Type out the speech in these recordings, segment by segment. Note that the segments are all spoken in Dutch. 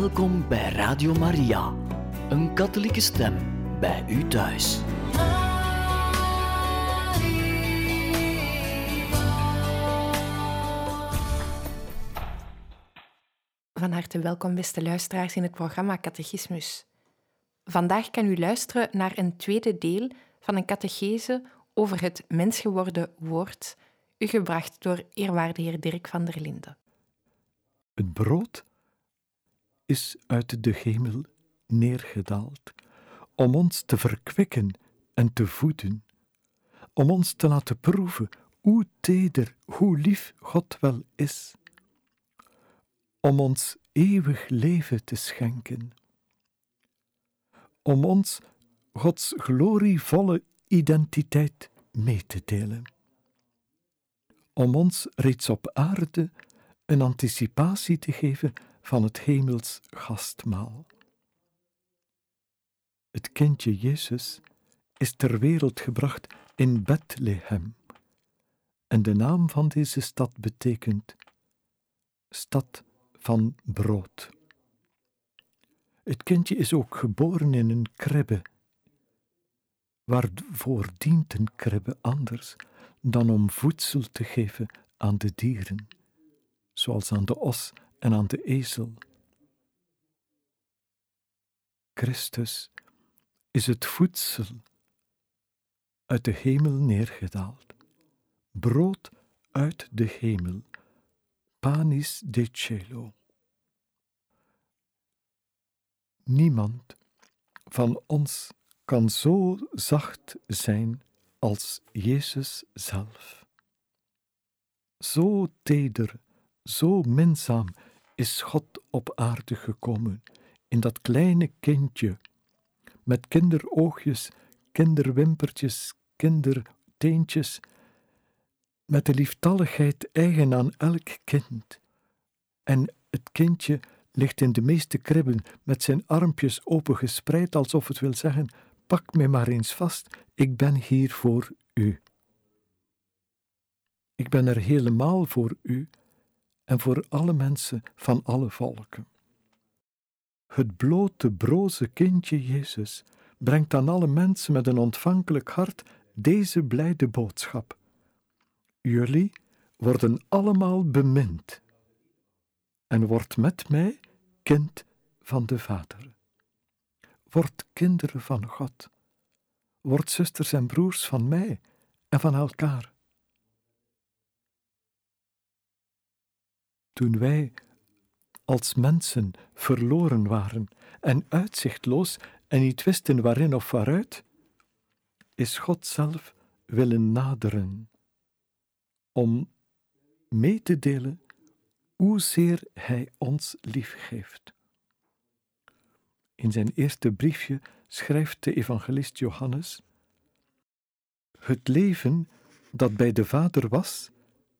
Welkom bij Radio Maria, een katholieke stem bij u thuis. Van harte welkom, beste luisteraars, in het programma Catechismus. Vandaag kan u luisteren naar een tweede deel van een catechese over het mensgeworden woord, u gebracht door eerwaarde heer Dirk van der Linden. Het brood is uit de hemel neergedaald om ons te verkwikken en te voeden, om ons te laten proeven hoe teder, hoe lief God wel is, om ons eeuwig leven te schenken, om ons Gods glorievolle identiteit mee te delen, om ons reeds op aarde een anticipatie te geven van het hemels gastmaal. Het kindje Jezus is ter wereld gebracht in Bethlehem. En de naam van deze stad betekent stad van brood. Het kindje is ook geboren in een kribbe. Waarvoor dient een kribbe anders dan om voedsel te geven aan de dieren, zoals aan de os en aan de ezel? Christus is het voedsel uit de hemel neergedaald, brood uit de hemel, panis de cielo. Niemand van ons kan zo zacht zijn als Jezus zelf. Zo teder, zo minzaam is God op aarde gekomen in dat kleine kindje met kinderoogjes, kinderwimpertjes, kinderteentjes, met de lieftalligheid eigen aan elk kind. En het kindje ligt in de meeste kribben met zijn armpjes opengespreid, alsof het wil zeggen: Pak mij maar eens vast, ik ben hier voor u. Ik ben er helemaal voor u en voor alle mensen van alle volken. Het blote, broze kindje Jezus brengt aan alle mensen met een ontvankelijk hart deze blijde boodschap. Jullie worden allemaal bemind en wordt met mij kind van de Vader. Word kinderen van God. Word zusters en broers van mij en van elkaar. Toen wij als mensen verloren waren en uitzichtloos en niet wisten waarin of waaruit, is God zelf willen naderen om mee te delen hoezeer Hij ons lief heeft. In zijn eerste briefje schrijft de evangelist Johannes: Het leven dat bij de Vader was,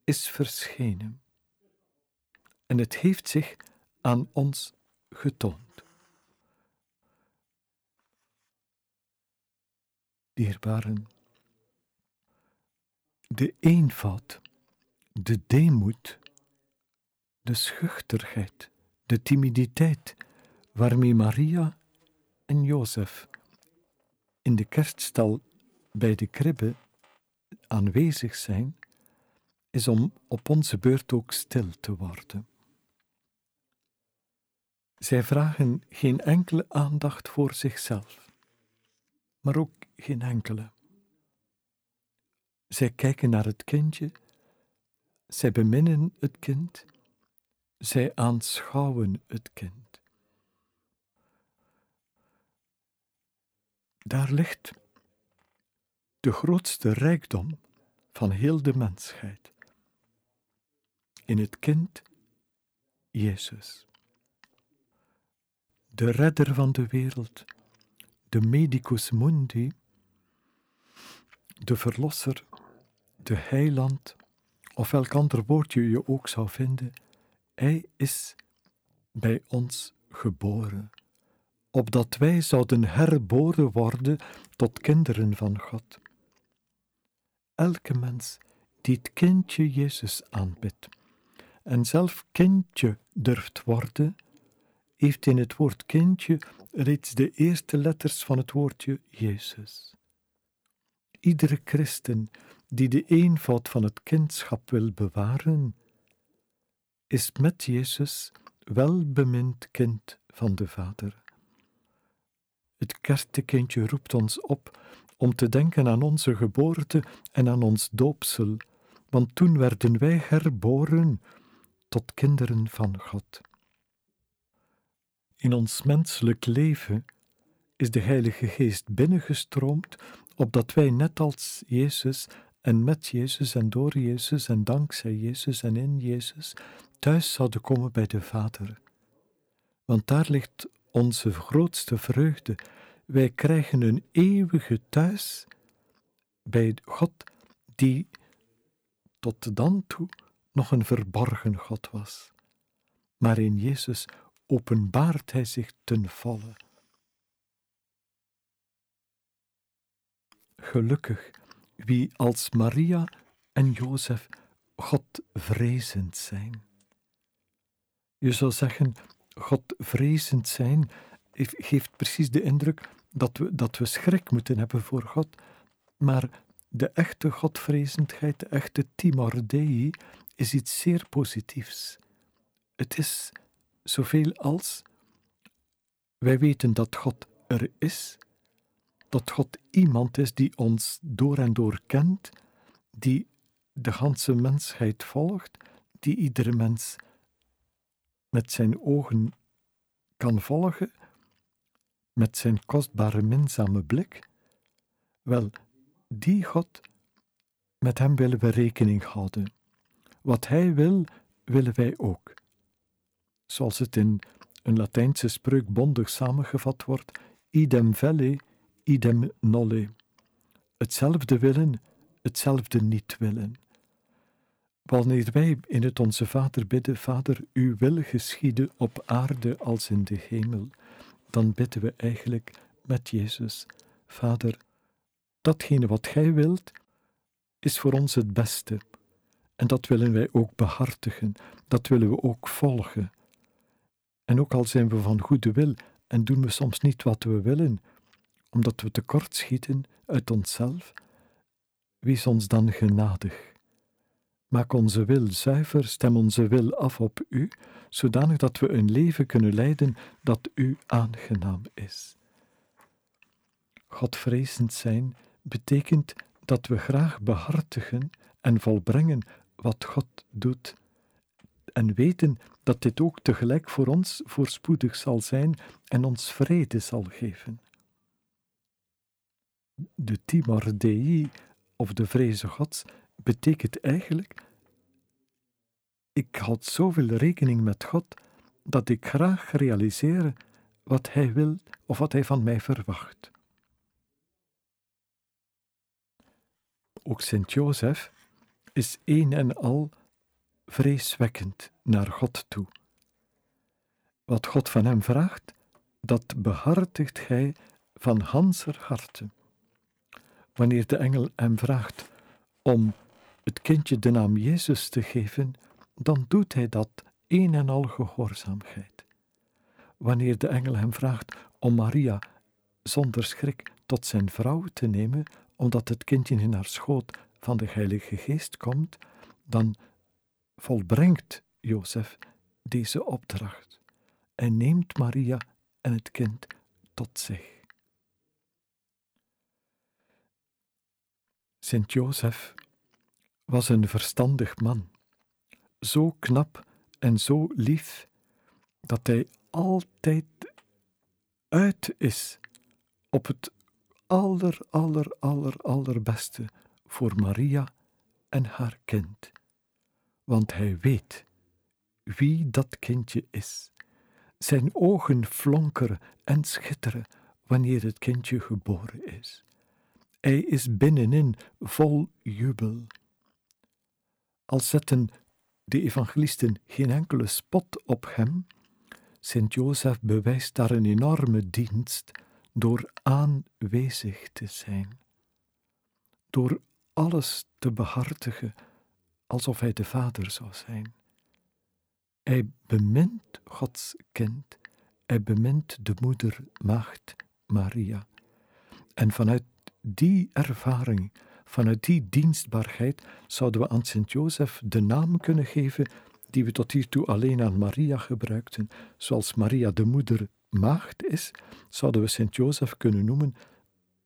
is verschenen. En het heeft zich aan ons getoond. Dierbaren, de eenvoud, de deemoed, de schuchterheid, de timiditeit waarmee Maria en Jozef in de kerststal bij de kribbe aanwezig zijn, is om op onze beurt ook stil te worden. Zij vragen geen enkele aandacht voor zichzelf, maar ook geen enkele. Zij kijken naar het kindje, zij beminnen het kind, zij aanschouwen het kind. Daar ligt de grootste rijkdom van heel de mensheid. In het kind Jezus de redder van de wereld, de medicus mundi, de verlosser, de heiland, of welk ander woordje je ook zou vinden, hij is bij ons geboren, opdat wij zouden herboren worden tot kinderen van God. Elke mens die het kindje Jezus aanbidt en zelf kindje durft worden, heeft in het woord kindje reeds de eerste letters van het woordje Jezus. Iedere christen die de eenvoud van het kindschap wil bewaren, is met Jezus welbemind kind van de Vader. Het kerstekindje roept ons op om te denken aan onze geboorte en aan ons doopsel, want toen werden wij herboren tot kinderen van God. In ons menselijk leven is de Heilige Geest binnengestroomd, opdat wij net als Jezus en met Jezus en door Jezus en dankzij Jezus en in Jezus thuis zouden komen bij de Vader. Want daar ligt onze grootste vreugde. Wij krijgen een eeuwige thuis bij God die tot dan toe nog een verborgen God was. Maar in Jezus openbaart Hij zich ten volle. Gelukkig wie als Maria en Jozef God vrezend zijn. Je zou zeggen, God vrezend zijn geeft precies de indruk dat we, dat we schrik moeten hebben voor God, maar de echte Godvrezendheid, de echte timor dei, is iets zeer positiefs. Het is zoveel als wij weten dat God er is, dat God iemand is die ons door en door kent, die de ganse mensheid volgt, die iedere mens met zijn ogen kan volgen, met zijn kostbare minzame blik. Wel, die God, met hem willen we rekening houden. Wat hij wil, willen wij ook. Zoals het in een Latijnse spreuk bondig samengevat wordt: idem velle, idem nolle. Hetzelfde willen, hetzelfde niet willen. Wanneer wij in het Onze Vader bidden, Vader, uw wil geschieden op aarde als in de hemel, dan bidden we eigenlijk met Jezus, Vader, datgene wat Gij wilt, is voor ons het beste. En dat willen wij ook behartigen, dat willen we ook volgen. En ook al zijn we van goede wil en doen we soms niet wat we willen, omdat we tekortschieten uit onszelf, wees ons dan genadig. Maak onze wil zuiver, stem onze wil af op U, zodanig dat we een leven kunnen leiden dat U aangenaam is. Godvrezend zijn betekent dat we graag behartigen en volbrengen wat God doet, en weten dat dit ook tegelijk voor ons voorspoedig zal zijn en ons vrede zal geven. De timor dei, of de vreze Gods, betekent eigenlijk: ik houd zoveel rekening met God dat ik graag realiseer wat Hij wil of wat Hij van mij verwacht. Ook Sint Jozef is een en al vreeswekkend naar God toe. Wat God van hem vraagt, dat behartigt hij van hanser harte. Wanneer de engel hem vraagt om het kindje de naam Jezus te geven, dan doet hij dat een en al gehoorzaamheid. Wanneer de engel hem vraagt om Maria zonder schrik tot zijn vrouw te nemen, omdat het kindje in haar schoot van de Heilige Geest komt, dan volbrengt Jozef deze opdracht en neemt Maria en het kind tot zich. Sint Jozef was een verstandig man, zo knap en zo lief, dat hij altijd uit is op het aller, aller, aller, allerbeste voor Maria en haar kind. Want hij weet wie dat kindje is. Zijn ogen flonkeren en schitteren wanneer het kindje geboren is. Hij is binnenin vol jubel. Al zetten de evangelisten geen enkele spot op hem, Sint Jozef bewijst daar een enorme dienst door aanwezig te zijn, door alles te behartigen alsof hij de Vader zou zijn. Hij bemint Gods kind hij bemint de moeder maagd Maria. En vanuit die ervaring, vanuit die dienstbaarheid, zouden we aan Sint-Jozef de naam kunnen geven die we tot hiertoe alleen aan Maria gebruikten. Zoals Maria de moeder maagd is, zouden we Sint-Jozef kunnen noemen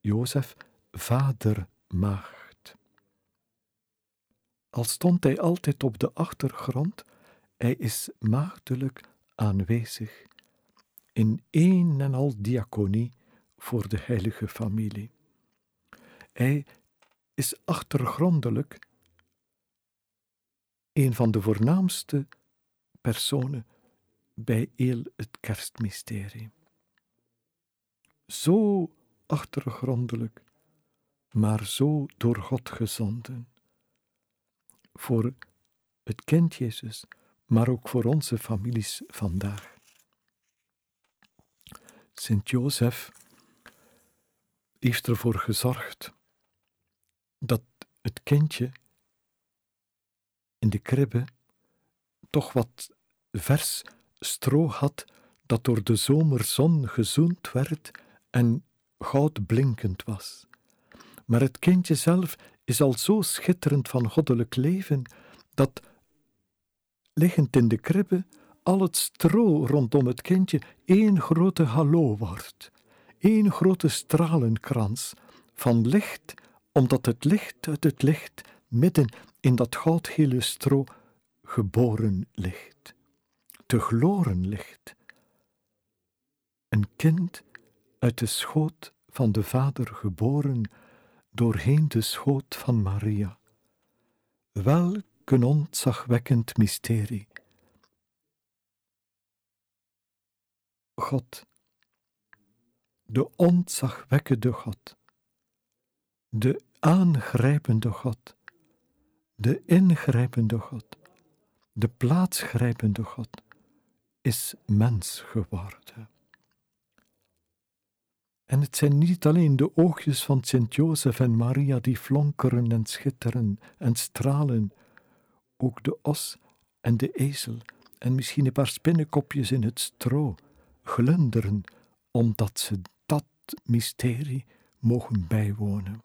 Jozef vader maagd. Al stond hij altijd op de achtergrond, hij is maagdelijk aanwezig in één en al diaconie voor de heilige familie. Hij is achtergrondelijk een van de voornaamste personen bij heel het kerstmysterie. Zo achtergrondelijk, maar zo door God gezonden. Voor het kind Jezus, maar ook voor onze families vandaag. Sint Jozef heeft ervoor gezorgd dat het kindje in de kribbe toch wat vers stro had dat door de zomerzon gezoend werd en goudblinkend was. Maar het kindje zelf is al zo schitterend van goddelijk leven dat, liggend in de kribbe, al het stro rondom het kindje één grote hallo wordt, één grote stralenkrans van licht, omdat het licht uit het licht midden in dat goudgele stro geboren ligt, te gloren ligt. Een kind uit de schoot van de Vader geboren, doorheen de schoot van Maria. Welk een ontzagwekkend mysterie. God, de ontzagwekkende God, de aangrijpende God, de ingrijpende God, de plaatsgrijpende God, is mens geworden. En het zijn niet alleen de oogjes van Sint Jozef en Maria die flonkeren en schitteren en stralen, ook de os en de ezel en misschien een paar spinnenkopjes in het stro glunderen, omdat ze dat mysterie mogen bijwonen.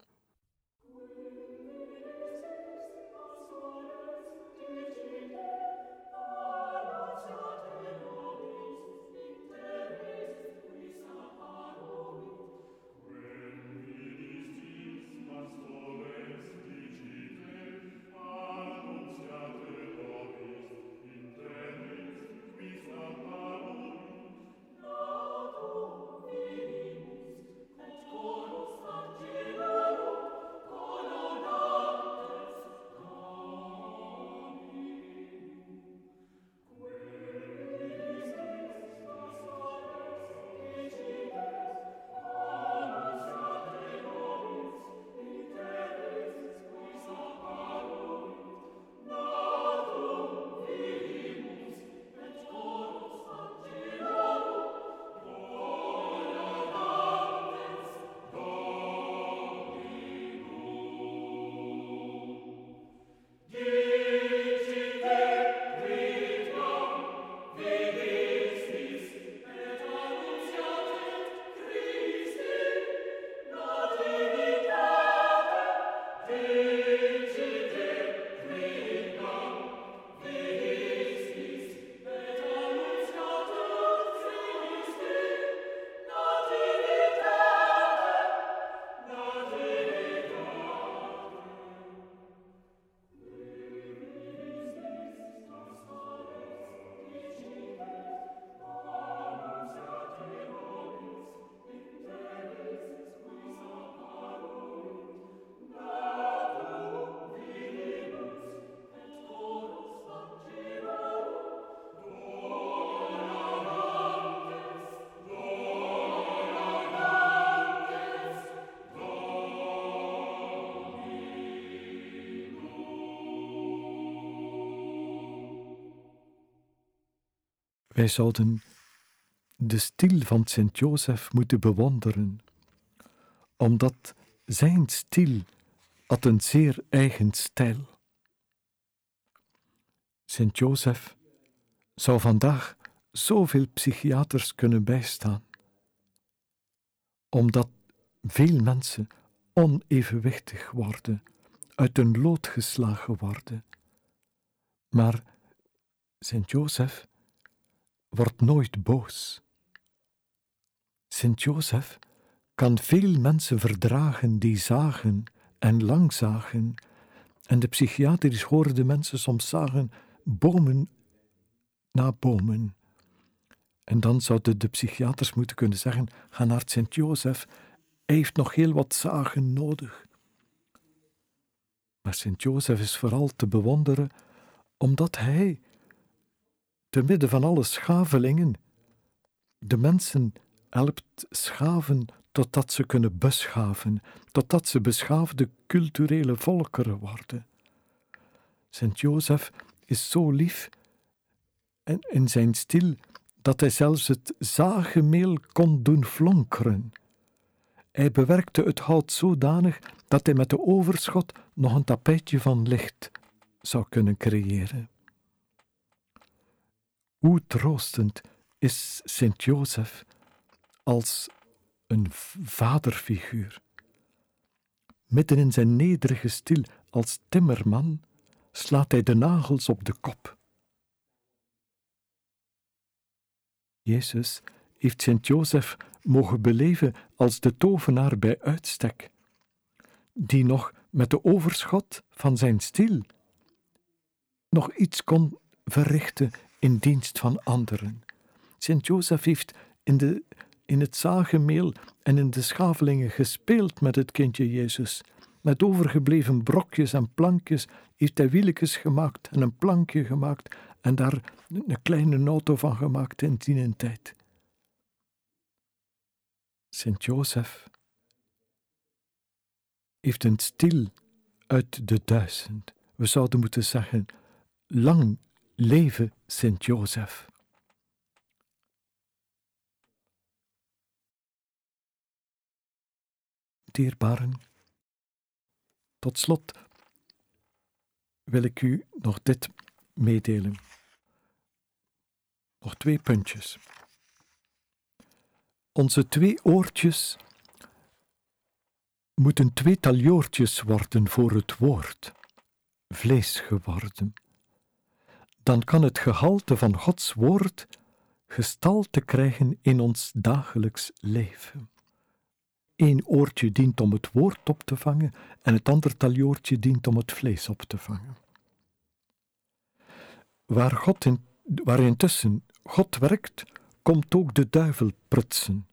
Wij zouden de stil van Sint Jozef moeten bewonderen, omdat zijn stil had een zeer eigen stijl. Sint Jozef zou vandaag zoveel psychiaters kunnen bijstaan, omdat veel mensen onevenwichtig worden, uit hun lood geslagen worden. Maar Sint Jozef wordt nooit boos. Sint Jozef kan veel mensen verdragen die zagen en lang zagen, en de psychiatrisch hoorde mensen soms zagen bomen na bomen. En dan zouden de psychiaters moeten kunnen zeggen: ga naar Sint Jozef, hij heeft nog heel wat zagen nodig. Maar Sint Jozef is vooral te bewonderen omdat hij, te midden van alle schavelingen, de mensen helpt schaven totdat ze kunnen beschaven, totdat ze beschaafde culturele volkeren worden. Sint Jozef is zo lief en in zijn stil dat hij zelfs het zagemeel kon doen flonkeren. Hij bewerkte het hout zodanig dat hij met de overschot nog een tapijtje van licht zou kunnen creëren. Hoe troostend is Sint Jozef als een vaderfiguur. Midden in zijn nederige stil als timmerman slaat hij de nagels op de kop. Jezus heeft Sint Jozef mogen beleven als de tovenaar bij uitstek, die nog met de overschot van zijn stil nog iets kon verrichten in dienst van anderen. Sint Jozef heeft in, de, in het zagemeel en in de schavelingen gespeeld met het kindje Jezus. Met overgebleven brokjes en plankjes heeft hij wieltjes gemaakt en een plankje gemaakt en daar een kleine auto van gemaakt in die tijd. Sint Jozef heeft een stil uit de duizend. We zouden moeten zeggen, lang leven Sint Jozef. Dierbaren, tot slot wil ik u nog dit meedelen. Nog twee puntjes. Onze twee oortjes moeten twee taljoortjes worden voor het woord, vlees geworden. Dan kan het gehalte van Gods woord gestalte krijgen in ons dagelijks leven. Eén oortje dient om het woord op te vangen en het andere taljoortje dient om het vlees op te vangen. Waar, God in, waar intussen God werkt, komt ook de duivel prutsen,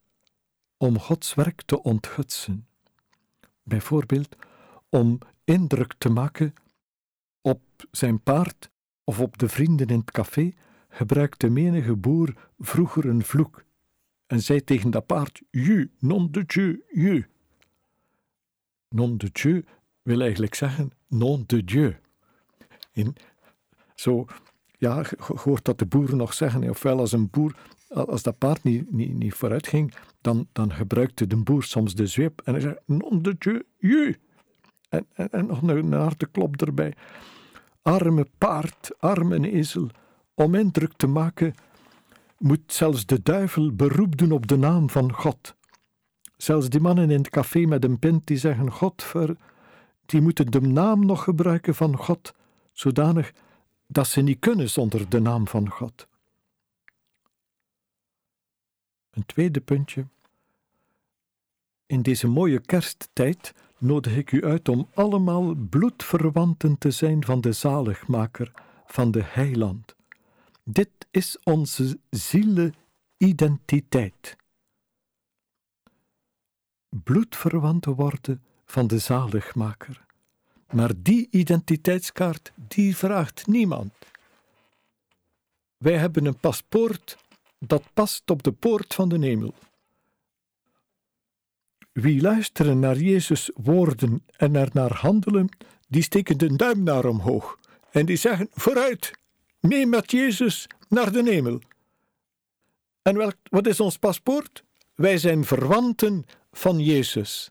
om Gods werk te ontgutsen. Bijvoorbeeld om indruk te maken op zijn paard of op de vrienden in het café, gebruikte menige boer vroeger een vloek en zei tegen dat paard: Ju, non de Dieu, ju. Non de Dieu wil eigenlijk zeggen non de Dieu. In, zo ja, hoort dat de boeren nog zeggen, ofwel als een boer, als dat paard niet, niet, niet vooruit ging, dan, dan gebruikte de boer soms de zweep en hij zei, non de dieu, je. En, en, nog een harde klop erbij. Arme paard, arme ezel, om indruk te maken, moet zelfs de duivel beroep doen op de naam van God. Zelfs die mannen in het café met een pint die zeggen God ver, die moeten de naam nog gebruiken van God, zodanig dat ze niet kunnen zonder de naam van God. Een tweede puntje. In deze mooie kersttijd nodig ik u uit om allemaal bloedverwanten te zijn van de zaligmaker, van de heiland. Dit is onze ziele-identiteit. Bloedverwanten worden van de zaligmaker. Maar die identiteitskaart, die vraagt niemand. Wij hebben een paspoort dat past op de poort van de hemel. Wie luisteren naar Jezus' woorden en er naar handelen, die steken de duim naar omhoog en die zeggen: vooruit, mee met Jezus naar de hemel. En welk, wat is ons paspoort? Wij zijn verwanten van Jezus.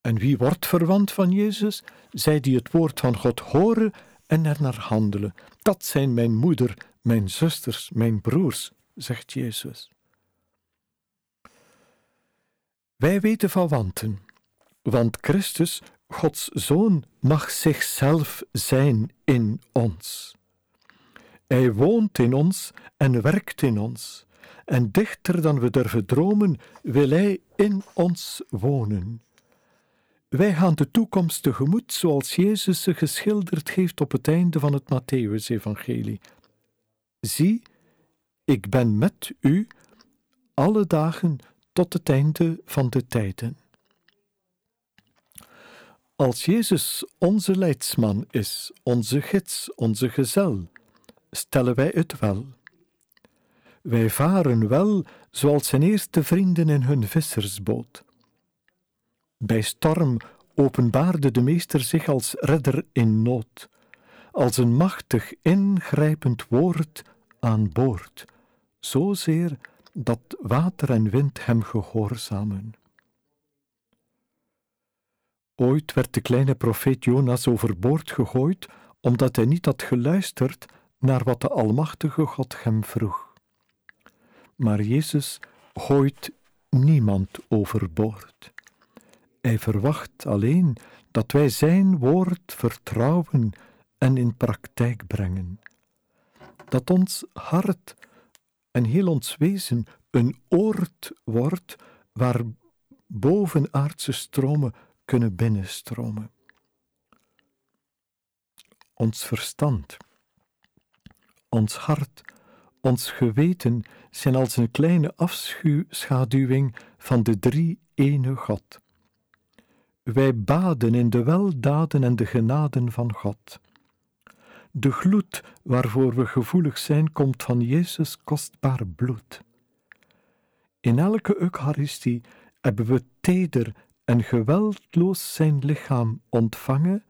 En wie wordt verwant van Jezus? Zij die het woord van God horen en er naar handelen. Dat zijn mijn moeder, mijn zusters, mijn broers, zegt Jezus. Wij weten van wanten, want Christus, Gods Zoon, mag zichzelf zijn in ons. Hij woont in ons en werkt in ons, en dichter dan we durven dromen, wil Hij in ons wonen. Wij gaan de toekomst tegemoet zoals Jezus ze geschilderd heeft op het einde van het Matthäus-evangelie. Zie, ik ben met u alle dagen tot het einde van de tijden. Als Jezus onze leidsman is, onze gids, onze gezel, stellen wij het wel. Wij varen wel zoals zijn eerste vrienden in hun vissersboot. Bij storm openbaarde de meester zich als redder in nood, als een machtig ingrijpend woord aan boord, zozeer dat water en wind hem gehoorzamen. Ooit werd de kleine profeet Jonas overboord gegooid omdat hij niet had geluisterd naar wat de Almachtige God hem vroeg. Maar Jezus gooit niemand overboord. Hij verwacht alleen dat wij Zijn woord vertrouwen en in praktijk brengen. Dat ons hart en heel ons wezen een oord wordt waar bovenaardse stromen kunnen binnenstromen. Ons verstand, ons hart, ons geweten zijn als een kleine afschaduwing van de drie ene God. Wij baden in de weldaden en de genaden van God. De gloed waarvoor we gevoelig zijn, komt van Jezus kostbaar bloed. In elke Eucharistie hebben we teder en geweldloos zijn lichaam ontvangen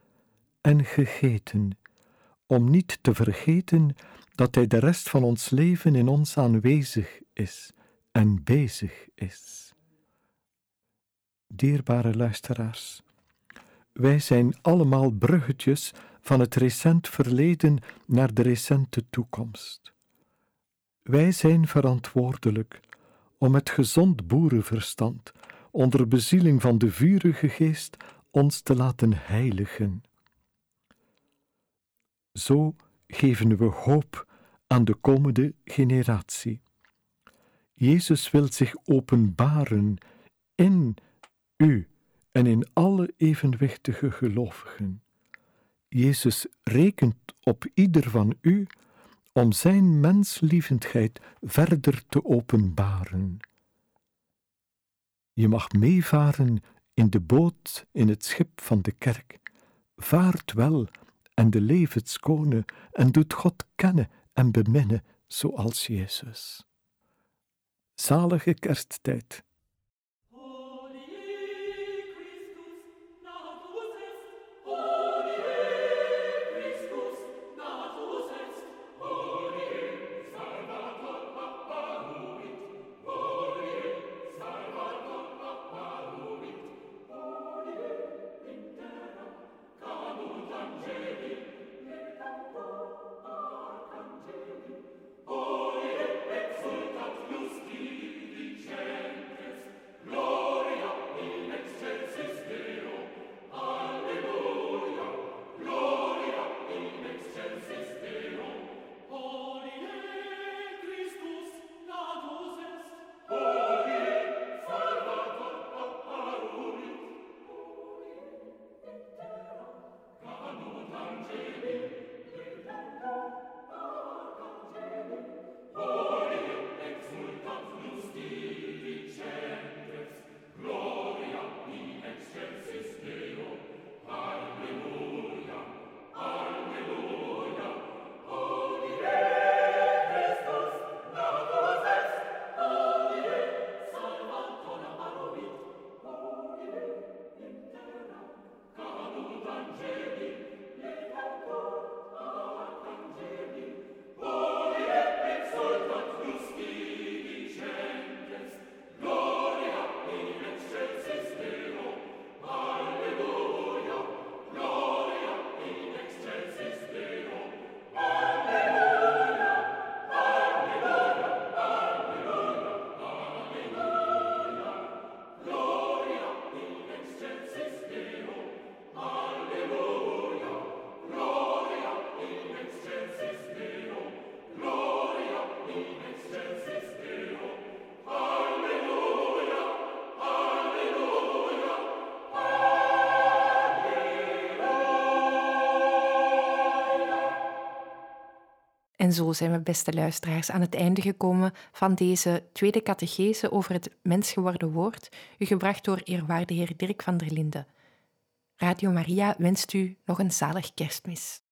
en gegeten, om niet te vergeten dat Hij de rest van ons leven in ons aanwezig is en bezig is. Dierbare luisteraars, wij zijn allemaal bruggetjes van het recent verleden naar de recente toekomst. Wij zijn verantwoordelijk om met gezond boerenverstand, onder bezieling van de vurige geest, ons te laten heiligen. Zo geven we hoop aan de komende generatie. Jezus wil zich openbaren in u en in alle evenwichtige gelovigen. Jezus rekent op ieder van u om zijn menslievendheid verder te openbaren. Je mag meevaren in de boot in het schip van de kerk. Vaart wel en de levenskone en doet God kennen en beminnen zoals Jezus. Zalige kersttijd. En zo zijn we, beste luisteraars, aan het einde gekomen van deze tweede catechese over het mensgeworden woord, u gebracht door eerwaarde heer Dirk van der Linden. Radio Maria wenst u nog een zalig kerstmis.